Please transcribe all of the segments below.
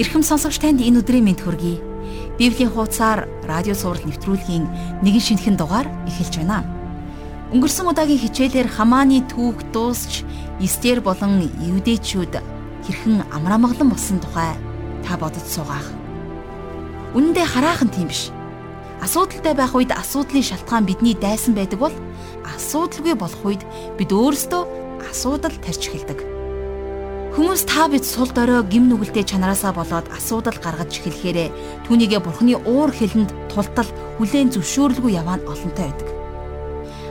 Ирхэм сонсогч танд энэ өдрийн мэнд хүргэе. Библийн хуудасаар радио сурал нэвтрүүлгийн нэгэн шинэхэн дугаар эхэлж байна. Өнгөрсөн удаагийн хичээлээр Хамааны түүх дуусч Эстер болон Евдэчүүд хэрхэн амраамгалан болсон тухай та бодож суугаах. Үнэн дээр хараахан тийм биш. Асуудалтай байх үед асуудлын шалтгаан бидний дайсан байдаг бол асуудалгүй болох үед бид өөрсдөө асуудал тарьж эхэлдэг. Хүмүүс та бид сул дорой гим нүгэлтэй чанараасаа болоод асуудал гаргаж эхлэхээрээ түүнийгээ бурхны уур хилэнд тултал хүлээн зөвшөөрлгүй яваа нь олонтой байдаг.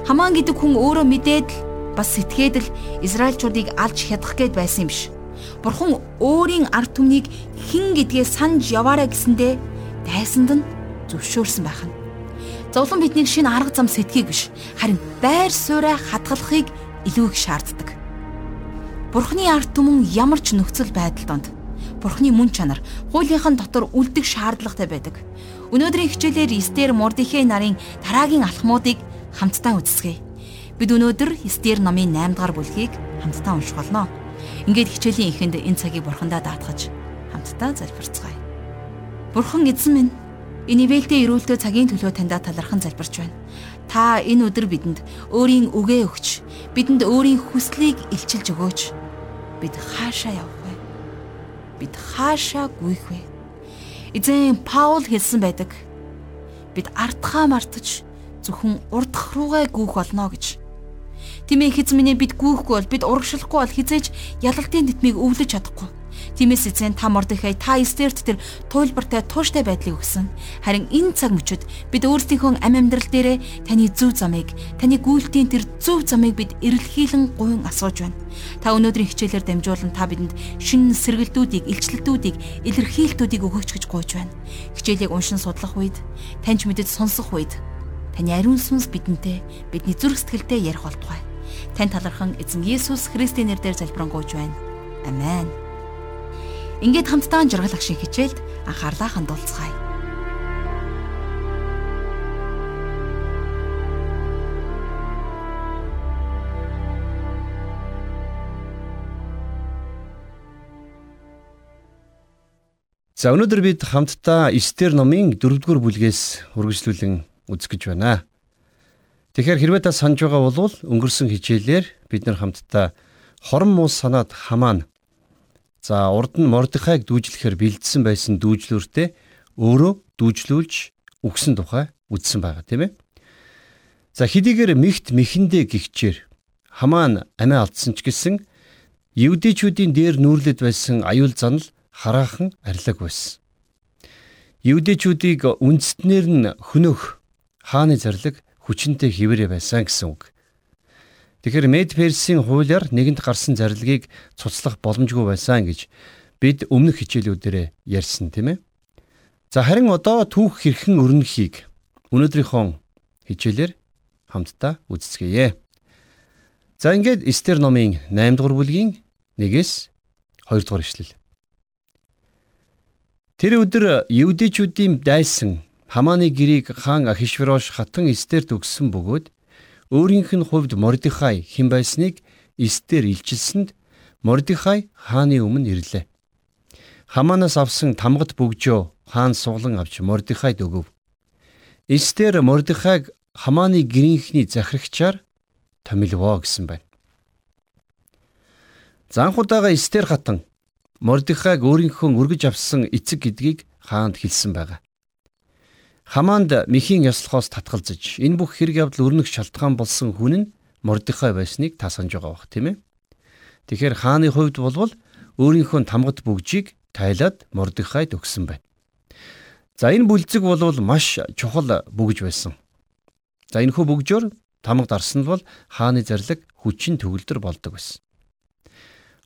Хамаан гэдэг хүн өөрөө мэдээд л бас сэтгээд л Израильчуудыг алж хядах гээд байсан юм биш. Бурхан өөрийн ард түмнийг хэн гэдгээ санаж яваарэ гэсэндээ дайсанд нь зөвшөөрсөн байх нь. Зовлон биднийг шинэ арга зам сэтгийг биш харин байр сууриа хадгалахыг илүү их шаарддаг. Бурхны ард түмэн ямар ч нөхцөл байдал донд Бурхны мөн чанар хуулийнхан дотор үлдэх шаардлагатай байдаг. Өнөөдрийн хичээлээр Эстер Мордихей нарын дараагийн алхмуудыг хамтдаа үзсгэе. Бид өнөөдөр Эстер номын 8 дугаар бүлгийг хамтдаа унших болно. Ингээд хичээлийн эхэнд энэ цагийг Бурхандаа даатгаж хамтдаа залбирцгаая. Бурхан эзэн минь энэ ивэлтэй ирүүлтөө цагийн төлөө таньда талархан залбирч байна. Та энэ өдөр бидэнд өөрийн үгээ өгч, бидэнд өөрийн хүслийг илчилж өгөөч бид хаашаа явах вэ? Бид хаашаа гүйх вэ? Эзэн Паул хэлсэн байдаг. Бид артхаа мартаж зөвхөн урдах руугаа гүйх болно гэж. Тимээ хэз минь бид гүйхгүй бол бид урагшлахгүй бол хизээж ялалтын тэтмийг өвлөж чадахгүй Тиймээс эзэн та Мордехай та Эстерт тэр туйлбартай тууштай байдлыг өгсөн. Харин энэ цаг мөчид бид өөрсдийнхөө ам амьдрал дээрээ таны зөв замыг, таны гүйлтийн тэр зөв замыг бид эрэлхийлэн гуйн асууж байна. Та өнөөдрийн хичээлээр дамжуулан та бидэнд шинэ сэргэлтүүдийг, илчлэлтүүдийг, илэрхийлтүүдийг өгөөч гэж гуйж байна. Хичээлийг уншин судлах үед, таньж мэдэж сонсох үед таны ариун сүнс бидэнтэй, бидний зүрх сэтгэлдээ ярих болтугай. Тань талархан эзэн Есүс Христийн нэрээр залбирanгуйж байна. Амен. Ингээд хамтдаа жаргал агшин хичээлд анхаарлаа хандуулцгаая. За өнөөдөр бид хамтдаа Эстер номын 4-р бүлгээс үргэлжлүүлэн үзэх гэж байна. Тэгэхээр хэрвээ та санаж байгаа бол өнгөрсөн хичээлээр бид нар хамтдаа хорон муус санаад хамаана За урд нь Мордехайг дүүжлэхээр бэлдсэн байсан дүүжлүүртээ өөрөө дүүжлүүлж өгсөн тухай үздсэн байгаа тийм ээ. За хэдийгээр михт мэхэндээ гихчээр хамаан амиа алдсан ч гэсэн евдээчүүдийн дээр нүүрлэд байсан аюул занал хараахан арилаг байсан. Евдээчүүдийг үндэстнэр нь хөнөх хааны зарлиг хүчинтэй хിവэрэ байсан гэсэн үг. Тэгэхээр Мед Персийн хуулиар нэгэнд гарсан зарилгийг цуцлах боломжгүй байсан гэж бид өмнөх хичээлүүдээр ярьсан тийм ээ. За харин одоо түүх хэрхэн өрнөхийг өнөөдрийнхөө хичээлээр хамтдаа үздэцгээе. За ингээд Эстер номын 8 дугаар бүлгийн 1-ээс 2 дугаар ишлэл. Тэр өдөр евдэчүүдийн дайсан Хамааны гэрийг хаан Ахишврош хатан Эстерт өгсөн бөгөөд өөрийнх нь хувьд Мордихай хэн байсныг Эстер илчилсэнд Мордихай хааны өмнө ирлээ. Хаманаас авсан тамгад бөгжөө хаан суглан авч Мордихайд өгөв. Эстер Мордихайг Хамааны гэрийнхний захирагчаар томилвоо гэсэн байна. Занхудаага Эстер хатан Мордихайг өөрийнхөө өргөж авсан эцэг гэдгийг хаанд хэлсэн байгаа. Хамаанд мөхийн яслахоос татгалзаж энэ бүх хэрэг явдал өрнөх шалтгаан болсон хүн нь Мордихай байсныг та санаж байгаа бох тийм ээ. Тэгэхээр хааны хувьд болвол өөрийнхөө тамгад бүгжийг тайлаад Мордихайд өгсөн байна. За энэ бүлцэг болвол маш чухал бүгж байсан. За энэхүү бүгжөөр тамгад арсан бол хааны зарлаг хүчин төгөлдөр болдог байсан.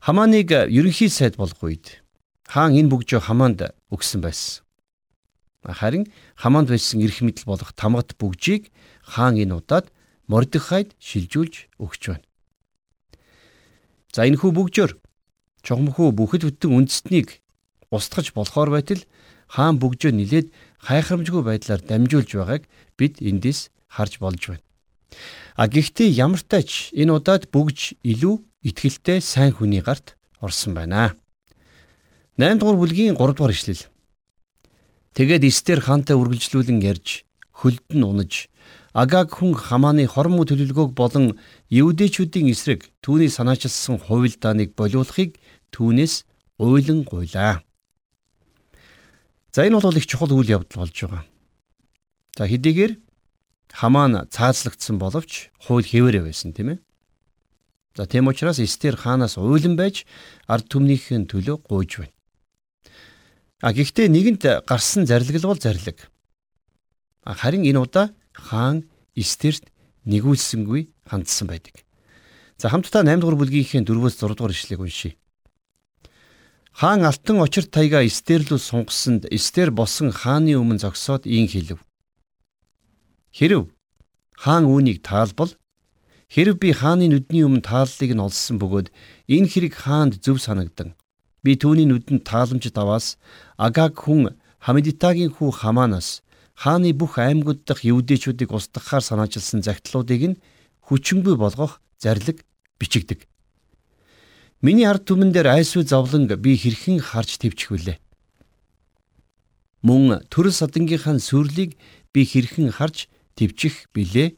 Хамааныг ерөнхий сайд болгох үед хаан энэ бүгжөө хамаанд өгсөн байсан. Харин хамаанд байсан эрх мэдэл болох тамгат бүгжийг хаан энэ удаад Мордехайд шилжүүлж өгч байна. За энэ хүү бүгжөөр чухамхүү бүхэл бүтэн үндэстнийг устгаж болохоор байтал хаан бүгжөө нилээд хайхрамжгүй байдлаар дамжуулж байгааг бид эндээс харж болж байна. А гэхдээ ямар тач энэ удаад бүгж илүү ихтгэлтэй сайн хүний гарт орсон байна. 8 дугаар бүлгийн 3 дугаар ишлэл. Тэгээд Эстер хаантай үргэлжлүүлэн ярьж хөлд нь унаж Агаг хүн Хамааны хормоо төлөвлөгөөг болон Евдэчүүдийн эсрэг түүний санаачилсан хувилдааныг болиулахыг түүнээс уйлан гуйлаа. За энэ бол их чухал үйл явдал болж байгаа. За хэдийгээр Хамаан цаазлагдсан боловч хууль хэвээрээ байсан тийм ээ. За тийм учраас Эстер хаанаас уйлан байж ард түмнийхэн төлөө гуйж байна. А гэхдээ нэгэнт гарсан зарлиг бол зарлиг. Харин энэ удаа хаан Эстерт нэгүүлсэнгүй хандсан байдаг. За хамтдаа 8 дугаар бүлгийнхээ 4-өөс 6 дугаар ишлэгийг уншийе. Хаан алтан очир таяга Эстер рүү сунгасанд Эстер босон хааны өмнө зогсоод ийн хэлв. Хэрв хаан үүнийг таалбал хэрв би хааны нүдний өмнө тааллыг нь олсон бөгөөд энэ хэрэг хаанд зөв санагдан Би түүний нүдэнд тааламж даваас Агаг хүн Хамедитагийн хүү Хаманаас хааны бүх аймагуд дахь евдээчүүдийг устгахаар санаачилсан загтлуудыг нь хүчингүй болгох зарлиг бичигдэг. Миний ард түмэн дээр айсгүй зовлон би хэрхэн харж твчих вүлээ. Мөн төрөл садангийнхаа сүрлийг би хэрхэн харж твчих билээ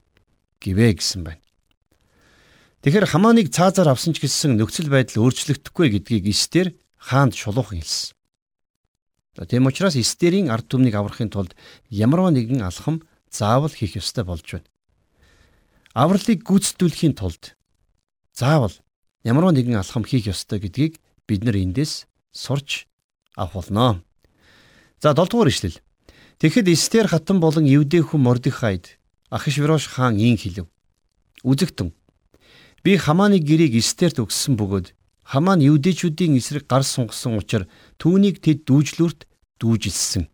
гэвэ гэсэн байна. Тэгэхээр хамааныг цаазаар авсан ч гэсэн нөхцөл байдал өөрчлөгдөхгүй гэдгийг Эстер хаанд шулуухан хэлсэн. Тийм учраас Эстерийн ард түмнийг аврахын тулд ямарваа нэгэн алхам заавал хийх ёстой болж байна. Авралыг гүйцэтгүүлэхийн тулд заавал ямарваа нэгэн алхам хийх ёстой гэдгийг бид нар эндээс сурч авах болно. За 7 дугаар ишлэл. Тэгэхэд Эстер хатан болон Евдээ хүн Мордехайд Ахишврош хаан ийн хэлв. Үзэгтэн. Би Хамааны гэрийг Эстерт өгсөн бөгөөд Хамаа нь юудэчүүдийн эсрэг гар сунгасан учраас түүнийг тэд дүүжлүрт дүүжилсэн.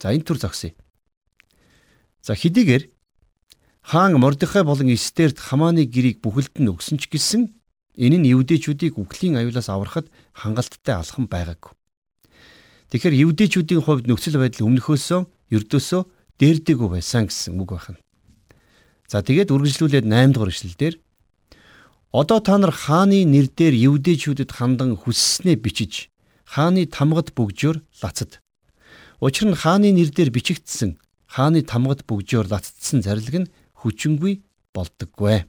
За энэ төр зогсъё. За хэдийгээр хаан Мордехай болон Эстерт Хамааны гэрийг бүхэлд нь өгсөн ч гэсэн энэ нь юудэчүүдийг үхлийн аюулаас аврахад хангалттай алхам байгаагүй. Тэгэхээр юудэчүүдийн хувьд нөхцөл байдал өмнөхөөсөө ердөөсөө дээрдэггүй байсан гэсэн үг байна. За тэгээд үргэлжлүүлээд 8 дугаар эшлэл дээр Одоо та нар хааны нэр дээр евдээчүүдэд хандан хүсснээ бичиж хааны тамгад бөгжөөр лацад. Учир нь хааны нэр дээр бичигдсэн хааны тамгад бөгжөөр лацдсан зарлиг нь хүчингүй болдоггүй.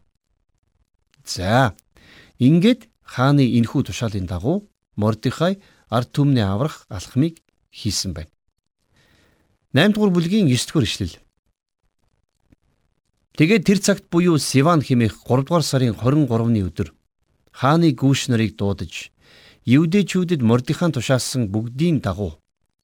За ингээд хааны энхүү тушаалын дагуу Мордехай ард түмний аврах алхмыг хийсэн байна. 8 дугаар бүлгийн 9 дугаар ишлэл. Тэгээд тэр цагт буюу Сиван хэмээх 3 дугаар сарын 23-ны өдөр хааны гүүш нарыг дуудаж Евдэчүүдэд Мордихан тушаасан бүгдийн дагуу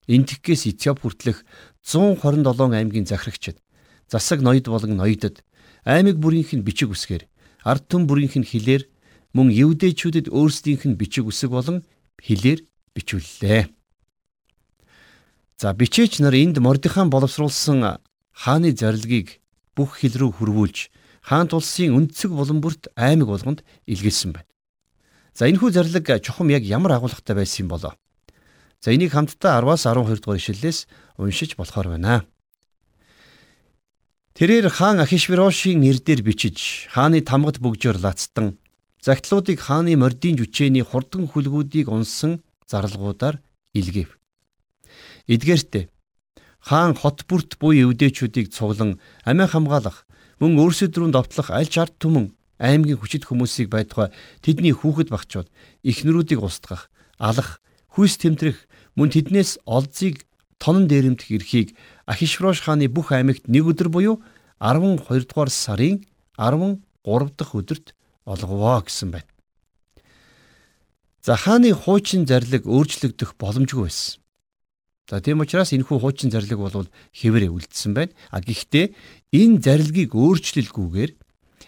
Энтхгээс Этиоп хүртэлх 127 аймгийн захирагчид засаг ноёд болон ноёдод аймаг бүрийнх нь бичиг үсгээр ард түмэн бүрийнх нь хилээр мөн Евдэчүүдэд өөрсдийнх нь бичиг үсэг болон хилээр бичүүллээ. За бичээч нар энд Мордихан боловсруулсан хааны зарилгийг бүх хил рүү хөрвүүлж хаант улсын өнцөг булан бүрт аймаг болгонд илгээсэн байна. За энэхүү зарлиг чухам яг ямар агуулгатай байсан юм болоо. За энийг хамтдаа 10-аас 12 дугаар ишлэлээс уншиж болохоор байна. Тэрээр хаан Ахишвирошийн нэрээр бичиж хааны тамгад бөгжөөр лацдан загтлуудыг хааны мордийн жүчээний хурдан хүлгүүдийг унсан зарлагуудаар илгээв. Эдгээртээ хаан хот бүрт буй өвдөөчүүдийг цуглан амиа хамгаалах мөн өөрсөд рүү довтлох аль ч ард түмэн аймгийн хүчит хүмүүсийг байтугай тэдний хүүхэд багчууд ихнэрүүдийг устгах алах хүйс тэмтрэх мөн тэднээс олзыг тонон дээрэмдэх эрхийг Ахишврош хааны бүх аймагт нэг өдөр буюу 12 дугаар сарын 13 дахь өдөрт олговоо гэсэн байна. За хааны хуучин зарлиг өөрчлөгдөх боломжгүй байсан. За тийм учраас энэхүү хуучин зарлиг бол хэвээрээ үлдсэн байна. А гэхдээ энэ зарлигийг өөрчлөлгүйгээр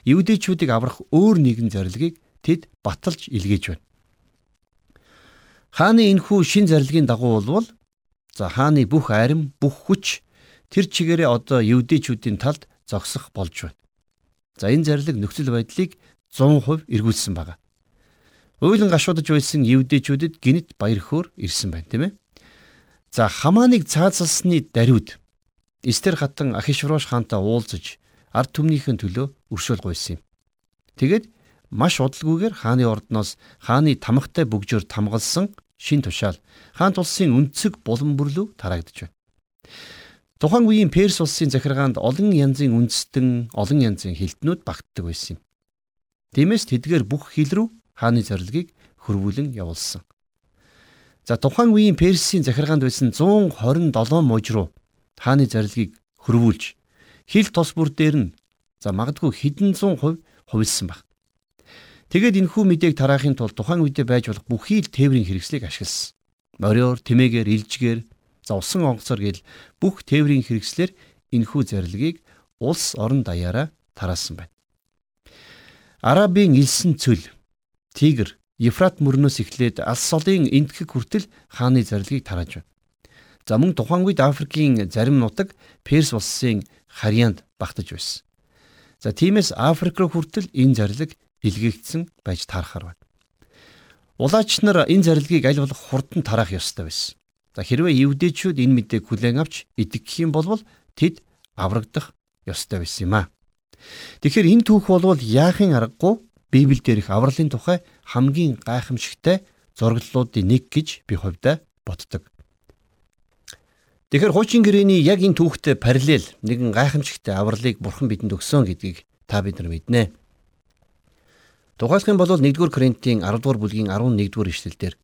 евдээчүүдийг аврах өөр нэгэн зарлигийг тэд баталж илгээж байна. Хааны энэхүү шин зарлигийн дагуу болвол за хааны бүх арим, бүх хүч тэр чигээрээ одоо евдээчүүдийн талд зогсох болж байна. За энэ зарлиг нөхцөл байдлыг 100% эргүүлсэн байна. Уйлан гашуудж байсан евдээчүүдэд гинт баяр хөөр ирсэн байна, тийм ээ. За хамааныг цаазалсны даруйд Эстер хатан Ахишврош хаантай уулзаж ард түмнийхэн төлөө өршөөл гуйсан юм. Тэгэд маш удалгүйгээр хааны ордноос хааны тамхтай бөгжөөр тамгалсан шин тушаал хаант улсын өнцөг булан бүрлүү тараагдж байна. Тухайн үеийн Перс улсын захиргаанд олон янзын үндэстэн, олон янзын хилтнүүд багтдаг байсан юм. Тиймээс тэдгээр бүх хил рүү хааны зорилгыг хөрвүүлэн явуулсан. За тухайн үеийн Персийн захиргаанд байсан 127 мужи руу хааны зорилгыг хөрвүүлж хил тос бүр дээр нь за магадгүй хэдэн зуун хувь хувилсан баг. Тэгээд энэхүү мэдээг тараахын тулд тухайн үедээ байж болох бүхий л тээврийн хэрэгслийг ашигласан. Мориор, тэмээгээр, илжгээр, за усан онгоцоор гэл бүх тээврийн хэрэгслэр энэхүү зарилгийг улс орон даяараа тараасан байна. Арабын элсэн цөл, Тигр, Ефрат мөрнөөс эхлээд алс солын энтхэг хүртэл хааны зарилгийг тарааж байна. За мөн тухайн үед Африкийн зарим нутаг Перс улсын харьяанд багтаж байсан. За тиймээс Африк руу хүртэл энэ зарлиг илгээгдсэн байж таархаар байна. Улаач нар энэ зарилгийг аль болох хурдан тараах ёстой байсан. За хэрвээ евдээчүүд энэ мэдээг хүлээн авч итгэх юм бол тэд аврагдах ёстой байсан юм а. Тэгэхээр энэ түүх болвол яахын аргагүй Библиэл дээрх авралын тухай хамгийн гайхамшигтай зураглалуудын нэг гэж би хувьдаа боддог. Тэгэхээр хуучин гэрээний яг энэ түүхтэй параллел нэгэн гайхамшигтай авралыг бурхан бидэнд өгсөн гэдгийг та бид нар мэднэ. Тухайлах юм бол 1-р Коринтын 10-р бүлгийн 11-р ишлэлдэр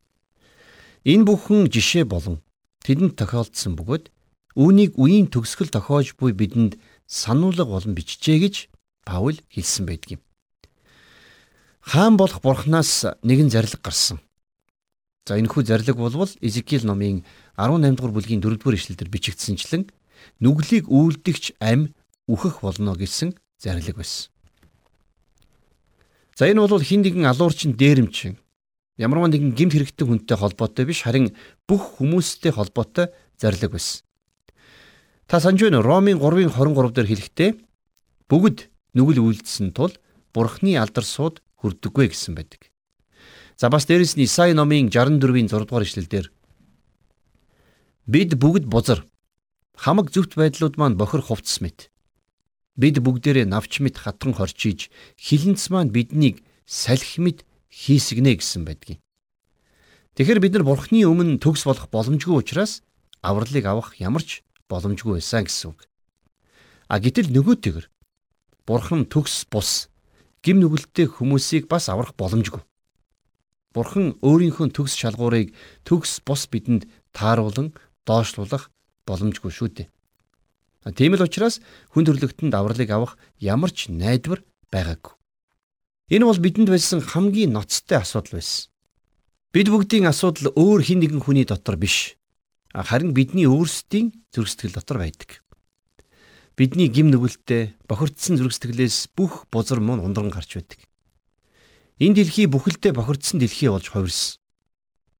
энэ бүхэн жишээ болон тэдэнд тохиолдсон бөгөөд үүнийг үеийн төгсгөл тохиож буй бидэнд сануулга болон бичжээ гэж Паул хэлсэн байдаг юм. Хаан болох бурхнаас нэгэн зарлиг гарсан. За энэ хүү зарлиг болвол Изекиэл номын 18 дугаар бүлгийн 4 дугаар ишлэлдэр бичигдсэнчлэн нүглийг үйлдэгч ам үхэх болно гэсэн зарлиг байсан. За энэ бол хин нэгэн алуурчин дээрэмчин ямарваа нэгэн гимт хэрэгтэй хүнтэй холбоотой биш харин бүх хүмүүстэй холбоотой зарлиг байсан. Та санаж байна Ромын 3-ын 23 дээр хэлэхдээ бүгд нүгэл үйлдсэн тул бурхны алдар сууд хүрдэггүй гэсэн байдаг. За бас дээрэс нь Исаи номын 64-ийн 6 дугаар ишлэлдэр Бид бүгд бузар хамаг зөвхт байдлууд маань бохир хувцс мэт. Бид бүгдээрээ навч мэт хатан хорчиж хилэнц маань биднийг салхи мэт хийсгнэ гэсэн байдгийг. Тэгэхээр бид нар бурхны өмнө төгс болох боломжгүй учраас авралыг авах ямар ч боломжгүй байсан гэсэн үг. А гэтэл нөгөөтэйгэр бурхан төгс бус гим нүгэлтэй хүмүүсийг бас аврах боломжгүй. Бурхан өөрийнхөө төгс шалгуурыг төгс бус бидэнд тааруулан доошлуулах боломжгүй шүү дээ. Тийм л учраас хүн төрлөختөнд авралыг авах ямар ч найдвар байгаагүй. Энэ бол бидэнд байсан хамгийн ноцтой асуудал байсан. Бид бүгдийн асуудал өөр хин нэгэн хүний дотор биш. Харин бидний өөрсдийн сэтгэл дотор байдаг. Бидний гим нүгэлтэй бохирдсан зүрх сэтгэлээс бүх бузар мөн ундран гарч байдаг. Энэ дэлхий бүхэлдээ бохирдсан дэлхий болж хувирсан.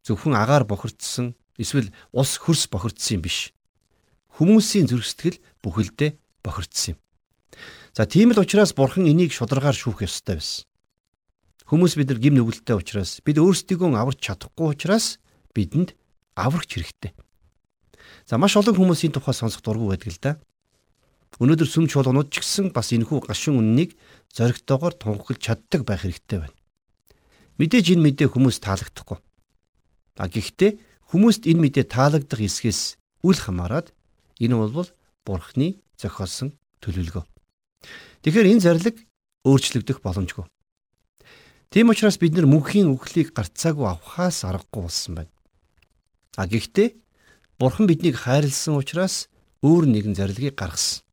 Зөвхөн агаар бохирдсан эсвэл ус хөрс бохирдсон юм биш. Хүмүүсийн зүрх сэтгэл бүхэлдээ бохирдсон юм. За тийм л учраас бурхан энийг шударгаар шүүх ёстой байсан. Хүмүүс бид нар гим нүгэлтэй учраас бид өөрсдийгөө аварч чадахгүй учраас бидэнд аврагч хэрэгтэй. За маш олон хүмүүсийн тухай сонсох дургу байдаг л да. Өнөөдөр сүм чуулганууд ч гэсэн бас энэхүү гашуун үннийг зоригтойгоор тунхаглаж чаддаг байх хэрэгтэй байна. Мэдээж энэ мэдээ хүмүүс таалагдахгүй. А гэхдээ Хүмүүст энэ мэдээ таалагдах эсгээс үл хамааран энэ бол бурхны зохиолсон төлөвлөгөө. Тэгэхээр энэ зарлиг өөрчлөгдөх боломжгүй. Тийм учраас бид нар мөнхийн үхлийг гарцаагүй авахаас аргагүй болсон байна. А гэхдээ бурхан биднийг хайрлсан учраас өөр нэгэн зарлигийг гаргасан.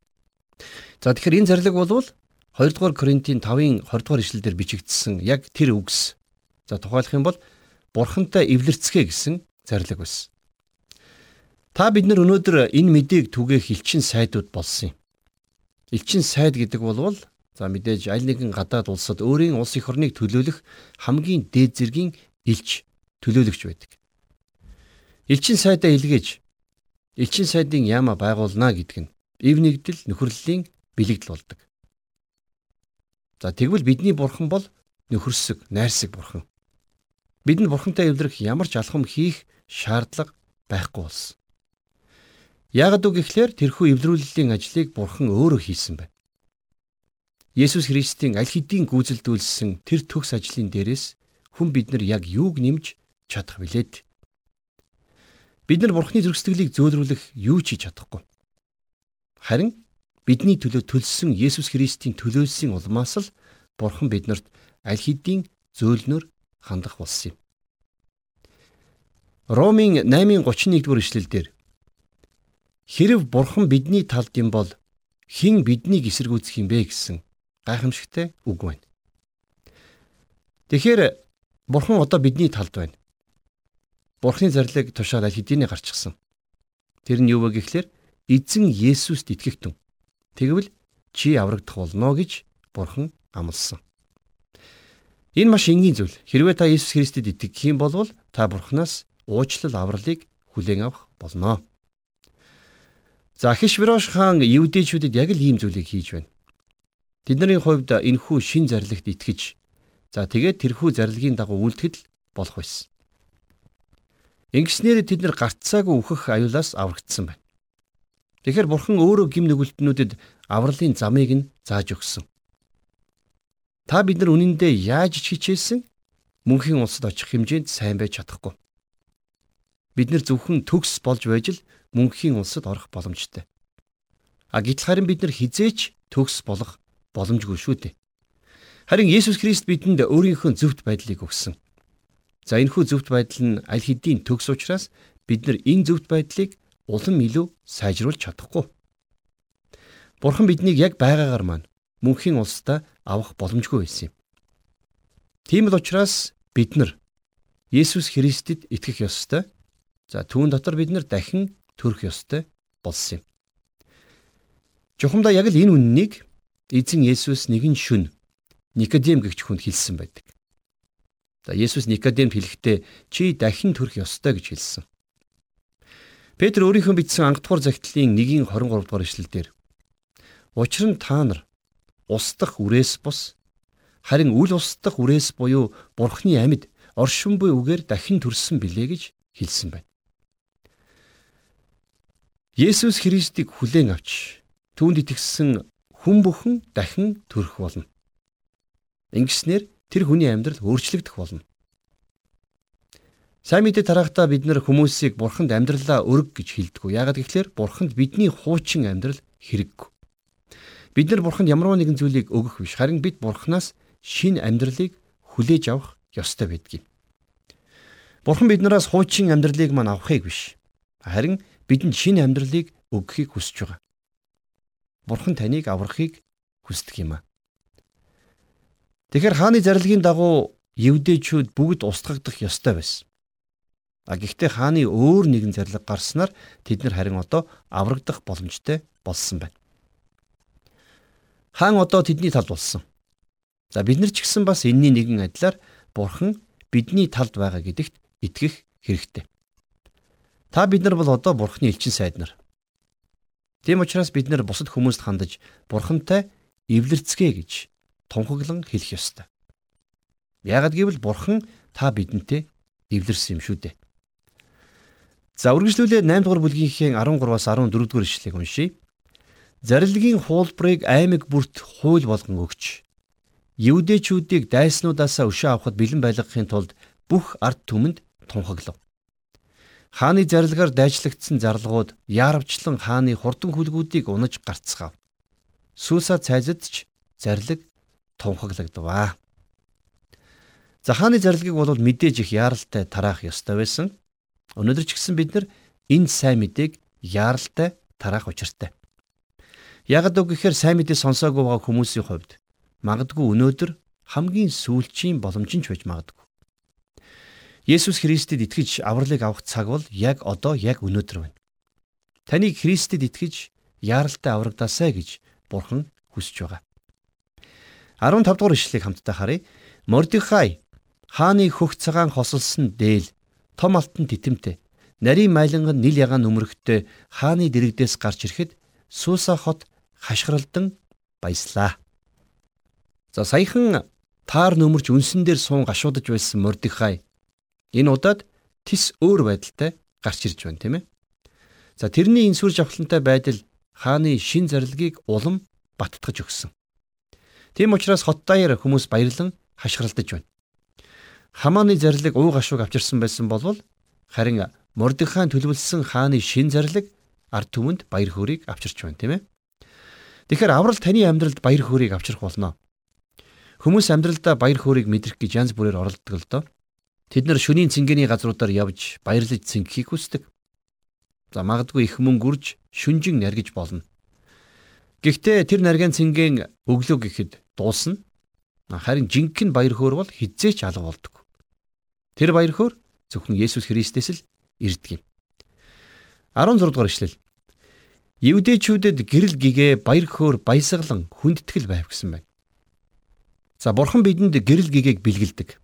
За тэгэхээр энэ зарлиг бол 2 дугаар Коринтын 5-ын 20 дугаар ишлэлдэр бичигдсэн яг тэр үгс. За тухайлах юм бол бурхантай эвлэрцгээ гэсэн зарлиг байсан. Та бид нар өнөөдөр энэ мэдээг түгээх элчин сайдууд болсон юм. Элчин сайд гэдэг бол за мэдээж аль нэгэн гадаад улсад өөрийн улс эх орныг төлөөлөх хамгийн дээд зэргийн элч төлөөлөгч байдаг. Элчин сайдаа илгээж элчин сайдын яама байгуулна гэдэг нь ив нэгдэл нөхөрлөлийн бэлэгдэл болдог. За тэгвэл бидний бурхан бол нөхөрсөг, найрсаг бурхан. Бидэнд бурхантай эвлэрэх ямар ч алхам хийх шаардлага байхгүй болсон. Ягд үг гэхлээр тэрхүү эвлэрүүллийн ажлыг бурхан өөрөө хийсэн байна. Есүс Христийн аль хэдийн гүйцэлдүүлсэн тэр төгс ажлын дээрээс хүн бид нар яг юуг нэмж чадах вүлээд? Бид нар Бурхны зөрсдөглийг зөөлрүүлэх юу ч хийж чадахгүй. Харин бидний төлөө төлсөн Есүс Христийн төлөөсийн улмаас л Бурхан биднэрт аль хэдийн зөөлнөр хандах болсон юм. Ромын 8:31 дугаар ишлэлдэр Хэрв Бурхан бидний талд юм бол хэн биднийг эсэргүүцэх юм бэ гэсэн гайхамшигтай үг байна. Тэгэхээр Бурхан одоо бидний талд байна. Бурханы зарлиг тушаал аль хэдийнэ гарчихсан. Тэр нь юу вэ гэхлээр эзэн Есүст итгэх түн. Тэгвэл чи аврагдах болно гэж Бурхан амласан. Энэ маш энгийн зүйл. Хэрвээ та Иесус Христэд итгэх юм бол та Бурханаас уучлал авралыг хүлээн авах болно. За Хишвирош хаан евдээчүүдэд яг л ийм зүйлийг хийж байна. Тэдний хувьд энэхүү шин зарлагт итгэж за тэгээд тэрхүү зарлагын дагуу үйлдэхэд болох байсан. Ингэснээр тэд нар гарцаагүй үхэх аюулаас аврагдсан байна. Тэгэхээр бурхан өөрөө гим нүгэлтнүүдэд авралын замыг нь зааж өгсөн. Та бид нар үнэндээ яаж хичээсэн мөнхийн улсад очих хэмжээнд сайн байж чадахгүй. Бид нар зөвхөн төгс болж байж л мөнхийн улсад орох боломжтой. А гэтэл харин бид нар хизээч төгс болох боломжгүй шүү дээ. Харин Есүс Христ бидэнд өөрийнхөө зөвхт байдлыг өгсөн. За энэхүү зөвхт байдал нь аль хэдийн төгс учраас бид нар энэ зөвхт байдлыг улам илүү сайжруулж чадахгүй. Бурхан биднийг яг байгаагаар маань мөнхийн улстай авах боломжгүй байсан юм. Тийм л учраас бид нар Есүс Христэд итгэх ёстой. За түүн дотор бид нар дахин төрөх ёстой болсон юм. Жухамдаа яг л энэ үннийг эзэн Есүс нэгэн шүн Никодем гэгч хүнд хэлсэн байдаг. За Есүс Никодемд хэлэхдээ чи дахин төрөх ёстой гэж хэлсэн. Петр өөрийнхөө бичсэн ангадугаар загтлын 1-ийн 23 дугаар эшлэлдэр Учир нь та нар устдах үрээс бус харин үл устдах үрээс буюу Бурхны амьд оршин буй үгээр дахин төрсөн билээ гэж хэлсэн байна. Есүс Христийг хүлээн авч түүнд итгэсэн хүн бүхэн дахин төрөх болно. Ингэснээр тэр хүний амьдрал өөрчлөгдөх болно. Сайн мэдээ тарахдаа бид нэр хүмүүсийг бурханд амьдралаа өрг гэж хэлдэг. Яагаад гэвэл бурханд бидний хуучин амьдрал хэрэггүй. Бид нар бурханд ямар нэгэн зүйлийг өгөх биш. Харин бид бурханаас шин амьдралыг хүлээж авах ёстой байдгийг. Бурхан биднээс хуучин амьдралыг мань авахыг биш. Харин бидэнд шин амьдралыг өгөхийг хүсэж байгаа. Бурхан таныг аврахыг хүсдэг юм аа. Тэгэхээр хааны зарлагын дагуу евдээчүүд бүгд устгагдах ёстой байсан. А гэхдээ хааны өөр нэгэн зарлаг гарснаар тэд нар харин одоо аврагдах боломжтой болсон байна. Хаан одоо тэдний талд болсон. За бид нар ч гэсэн бас энэний нэгэн адилаар Бурхан бидний талд байгаа гэдэгт итгэх хэрэгтэй. Та бид нар бол одоо Бурханы элчин сайд нар. Тийм учраас бид нар бусад хүмүүст хандаж Бурхантай эвлэрцгээ гэж тунхаглан хэлэх ёстой. Яагад гэвэл бурхан та бидэнтэй эвлэрсэн юм шүү дээ. За үргэлжлүүлээ 8 дугаар бүлгийнхээ 13-аас 14 дугаар ишлэгийг уншийе. Зарилгийн хуулбарыг аймаг бүрт хууль болгон өгч Евдэчүүдийг дайснуудаасаа өшөө авахд бэлэн байлгахын тулд бүх ард түмэнд тунхаглав. Хааны зарилгаар дайчлагдсан зарлагууд яарвчлан хааны хурдан хүлгүүдийг унаж гарцгаав. Сүуса цайзад ч зарлиг тунхаглагдваа. За хааны зарлагыг бол мэдээж их яаралтай тараах ёстой байсан. Өнөөдөр ч гэсэн бид нар энэ сайн мэдээг яаралтай тараах учиртай. Ягд үг гэхээр сайн мэдээ сонсоогүй байгаа хүмүүсийн хувьд магадгүй өнөөдөр хамгийн сүүлчийн боломж нь ч байж магадгүй. Есүс Христэд итгэж авралыг авах цаг бол яг одоо яг өнөөдөр байна. Таныг Христэд итгэж яаралтай аврагдаасай гэж Бурхан хүсэж байгаа. 15 дугаар ишлэгийг хамтдаа харъя. Мордихай хааны хөх цагаан хосолсон дээл том алтан титэмтэй нарийн майланган нил ягаан өмөрхтэй хааны дэрэгдээс гарч ирэхэд Сууса хот хашгиралдан баяслаа. За саяхан таар нөмөрч үнсэн дээр суун гашуудж байсан Мордихай энэ удаад тис өөр байдалтай гарч ирж байна тийм ээ. За тэрний энэ сүр жавхлантай байдал хааны шин зарилгийг улам баттгаж өгсөн. Тийм учраас хот даяар хүмүүс баярлан хашгиралдаж байна. Хамааны зарлиг уу гашууг авчирсан байсан болвол харин Мордехайн төлөвлөсөн хааны шин зарлиг ард түмэнд баяр хөөргийг авчирч байна, тийм ээ. Тэгэхээр аврал таны амьдралд баяр хөөргийг авчрах болно. Хүмүүс амьдралдаа баяр хөөргийг мэдрэх гэж янз бүрээр оролддог л доо. Тэд нар шөнийн цэнгэний газруудаар явж баярлаж цэнгэхийг хүсдэг. За магадгүй их мөнгө үрж шүнжин наргиж болно. Гэхдээ тэр наргийн цэнгийн өглөө гэхэд дуусна. Харин жинхэнэ баяр хөөр бол хизээч алга болдог. Тэр баяр хөөр зөвхөн Есүс Христээс л ирдэг юм. 16 дугаар ишлэл. Евдэчүүдэд гэрэл гэгээ баяр хөөр баясгалан хүндэтгэл байв гэсэн байна. За бурхан бидэнд гэрэл гэгээг бэлгэлдэг.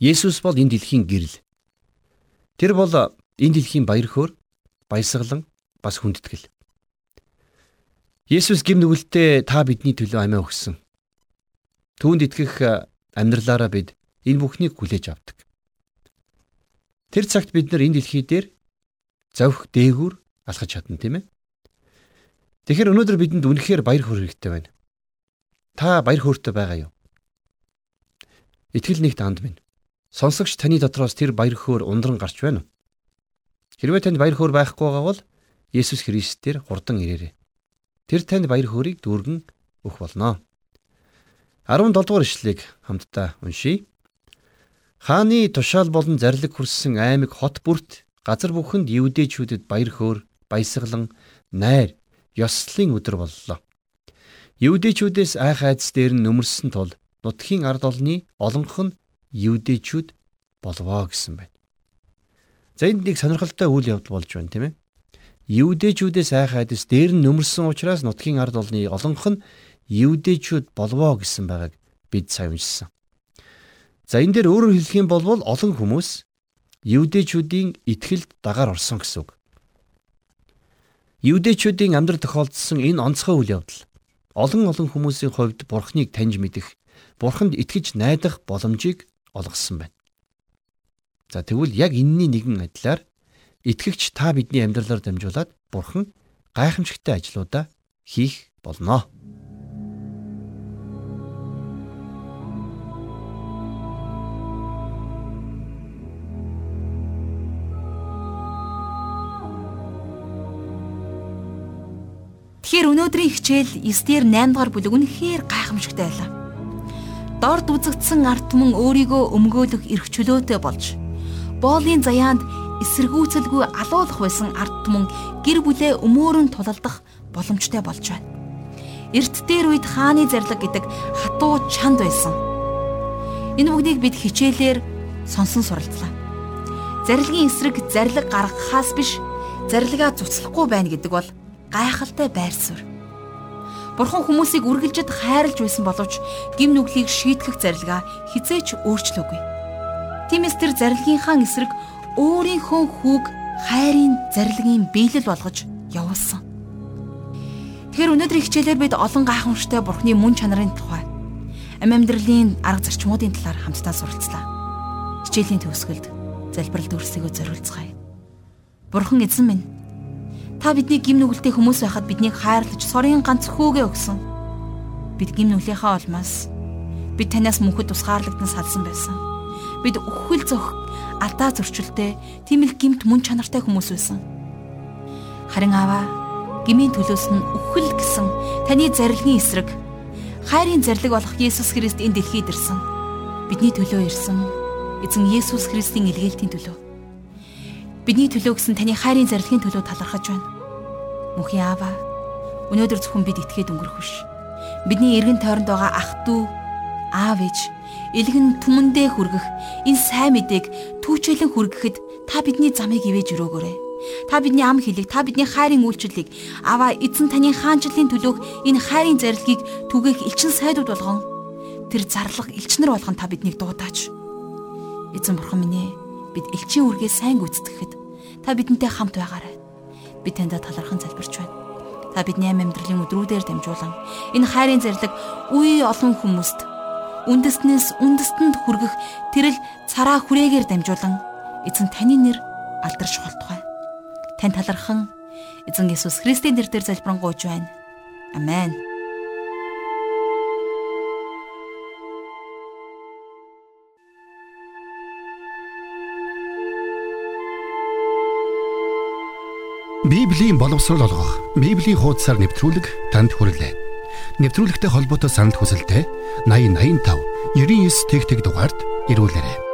Есүс бол энэ дэлхийн гэрэл. Тэр бол энэ дэлхийн баяр хөөр, баясгалан бас хүндэтгэл. Есүс гим нүгэлтэд та бидний төлөө амиа өгсөн. Түүнд итгэх амьдралаараа бид энэ бүхнийг хүлээж авдаг. Тэр цагт бид нар энэ дэлхий дээр завх дээгүүр алхаж чадна тийм ээ. Тэгэхээр өнөөдөр бидэнд үнэхээр баяр хөөр хэрэгтэй байна. Та баяр хөөртэй байгаа юу? Итгэл нэгт анд минь. Сонсогч таны дотроос тэр баяр хөөр ундран гарч байна уу? Хэрвээ танд баяр хөөр байхгүй байгаа бол Есүс Христээр хурдан ирээрэй. Тэр танд баяр хөөргийг дүүргэн өгөх болно. 17 дугаар ишлэгийг хамтдаа уншийе. Хааны тушаал болон зарлиг хүрсэн аймаг хот бүрт газар бүхэнд евдээчүүдэд баяр хөөр, баясгалан, найр, ёслолын өдөр боллоо. Евдээчүүдээс айх айдас дээр нь нөмөрсөн тул нутгийн ард олны олонх нь евдээчүүд болвоо гэсэн байна. За энд нэг сонирхолтой үйл явдал болж байна тийм ээ. Евдээчүүдээс айх айдас дээр нь нөмөрсөн учраас нутгийн ард олны олонх нь евдээчүүд болвоо гэсэн байгааг бид сайн уншсан. За энэ дээр өөрөөр хэлэх юм бол олон хүмүүс евдээчүүдийн итгэлд дагаар орсон гэсэн үг. Евдээчүүдийн амьдрал тохиолдсон энэ онцгой үйл явдал олон олон хүмүүсийн хувьд бурхныг таньж мэдэх, бурханд итгэж найдах боломжийг олгосон байна. За тэгвэл яг энэний нэгэн адилаар итгэгч та бидний амьдралаар дамжуулаад бурхан гайхамшигтай ажлуудаа хийх болно. Тэгэхээр өнөөдрийн хичээл 9-р 8 дугаар бүлэг үнэхээр гайхамшигтай байлаа дорд үзэгдсэн арт түмэн өөрийгөө өмгөөлөх эрх чөлөөтэй болж боолын заяанд эсэргүүцэлгүй алуулах байсан арт түмэн гэр бүлээ өмөөрөн тулалдах боломжтой болж байна. Эрт дээр үед хааны зарлаг гэдэг хатуу чанд байсан. Энэ бүгдийг бид хичээлээр сонсон суралцлаа. Зарилгын эсрэг зарлаг гаргахаас биш зарилгаа цуцлахгүй байна гэдэг бол гайхалтай байр суурь. Бурхан хүмүүсийг үргэлжид хайрлж байсан боловч гим нүглийг шийтгэх зарилгаа хизээч өөрчлөөгүй. Тиймээс тэр зарилгынхаа эсрэг өөрийнхөө хүүг хайрын зарилгын биелэл болгож явуулсан. Тэгэхээр өнөөдрийн хичээлээр бид олон гайхамшигтай Бурханы мөн чанарын тухай амь амьдралын арга зарчмуудын талаар хамтдаа суралцлаа. Хичээлийн төгсгөлд залбиралд өрсөлдөгөө зориулцгаая. Бурхан эзэн минь Та бидний гим нүгэлтэй хүмүүс байхад биднийг хайрлаж сорын ганц хүүгээ өгсөн. Бид гим нүглийнхаа олмоос бид танаас мөнхөд тусгаарлагдсан салсан байсан. Бид өхвөл зөх алдаа зөрчилтэй тийм л гимт мөн чанартай хүмүүс байсан. Харин аваа гмийн төлөөс нь өхвөл гэсэн таны зарилгын эсрэг хайрын зарлиг болох Есүс Христ энэ дэлхийд ирсэн. Бидний төлөө ирсэн. Эзэн Есүс Христийн илгээлтийн төлөө Бидний төлөө гэсэн таны хайрын зарилгын төлөө талархаж байна. Мөнхийн Аава, өнөөдөр зөвхөн бид итгээд өнгөрөх биш. Бидний эргэн тойронд байгаа ах トゥ аав ээж элгэн түмэндээ хүргэх энэ сайн мэдээг түүчэлэн хүргэхэд та бидний замыг ивэж өрөөгөөрэй. Та бидний ам хэлийг, та бидний хайрын үйлчлэлийг аваа эзэн таны хаанчлалын төлөөх энэ хайрын зарилгийг түгээх элчин сайдууд болгон тэр зарлах элчнэр болгон та биднийг дуудаач. Эзэн бурхан минь ээ бид элчин үргээ сайн гүйцэтгэхэд Та бидэнтэй хамт байгаарай. Би таньда талархан залбирч байна. Та бидний амьдралын өдрүүдээр дамжуулан энэ хайрын зарлиг үе олон хүмүүст үндэснээс үндэстэнд хүргэх тэрл цараа хүрээгээр дамжуулан эзэн таны нэр алдарч холтугай. Тань талархан эзэн Иесус Христийн нэрээр залбирanгуйж байна. Амен. Библийн боловсрол олгох, Библийн хуудасаар нэвтрүүлэг танд хүрэлээ. Нэвтрүүлэгтэй холбоотой санал хүсэлтээ 8085 99 тэгтэг дугаард ирүүлээрэй.